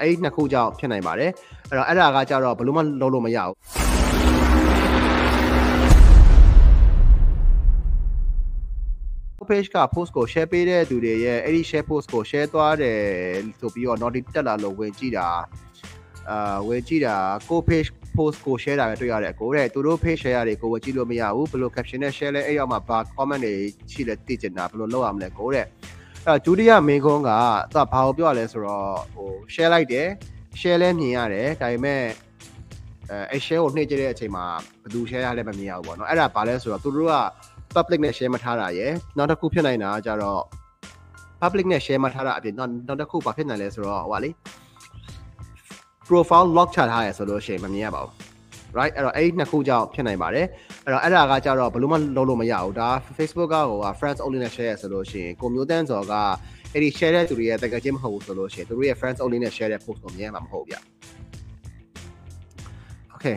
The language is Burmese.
အဲ့ဒီနှစ်ခုကြောင့်ဖြစ်နိုင်ပါတယ်အဲ့တော့အဲ့ဒါကကြတော့ဘယ်လို့မှလုံးလို့မရဘူး page က post ကို share ပေးတဲ့သူတွေရဲ့အဲ့ဒီ share post ကို share သွားတယ်ဆိုပြီးတော့ notif တက်လာလို့ဝင်ကြည့်တာအာဝင်ကြည့်တာကို page post ကို share တာပဲတွေ့ရတယ်ကိုတဲ့သူတို့ page share တွေကိုဝင်ကြည့်လို့မရဘူးဘယ်လို caption နဲ့ share လဲအဲ့ရောက်မှာဘာ comment တွေရှိလဲသိချင်တာဘယ်လိုလုပ်ရမလဲကိုတဲ့ အဲ့ဒုတိယ main ကုန်းကသူကဘာကိုပြောရလဲဆိုတော့ဟို share လိုက်တယ် share လဲမြင်ရတယ်ဒါပေမဲ့အဲအဲ့ share ကိုနှိမ့်ကြတဲ့အချိန်မှာဘယ်သူ share ရလဲမမြင်ရဘူးပေါ့နော်အဲ့ဒါဘာလဲဆိုတော့သူတို့က public နဲ့ share မထားတာရယ်နောက်တစ်ခုဖြစ်နိုင်တာကကြတော့ public နဲ့ share မထားတာအပြင်နောက်နောက်တစ်ခုဘာဖြစ်နိုင်လဲဆိုတော့ဟိုပါလေ profile lock ချထားရဆိုလို့ရှိရင်မမြင်ရပါဘူး right အဲ့တော့အဲ့ဒီနှစ်ခုကြောင့်ဖြစ်နိုင်ပါတယ်အဲ့တော့အဲ့ဒါကကြတော့ဘယ်လို့မှလုံးလို့မရဘူးဒါ Facebook ကဟို friends only နဲ့ share ရဆိုလို့ရှိရင်ကိုမျိုးတန်းစော်ကအဲ့ဒီ share တဲ့သူတွေရဲ့တကယ်ချင်းမဟုတ်ဘူးဆိုလို့ရှိရင်သူတို့ရဲ့ friends only နဲ့ share တဲ့ post ကိုမြင်ရမှာမဟုတ်ဗျ Okay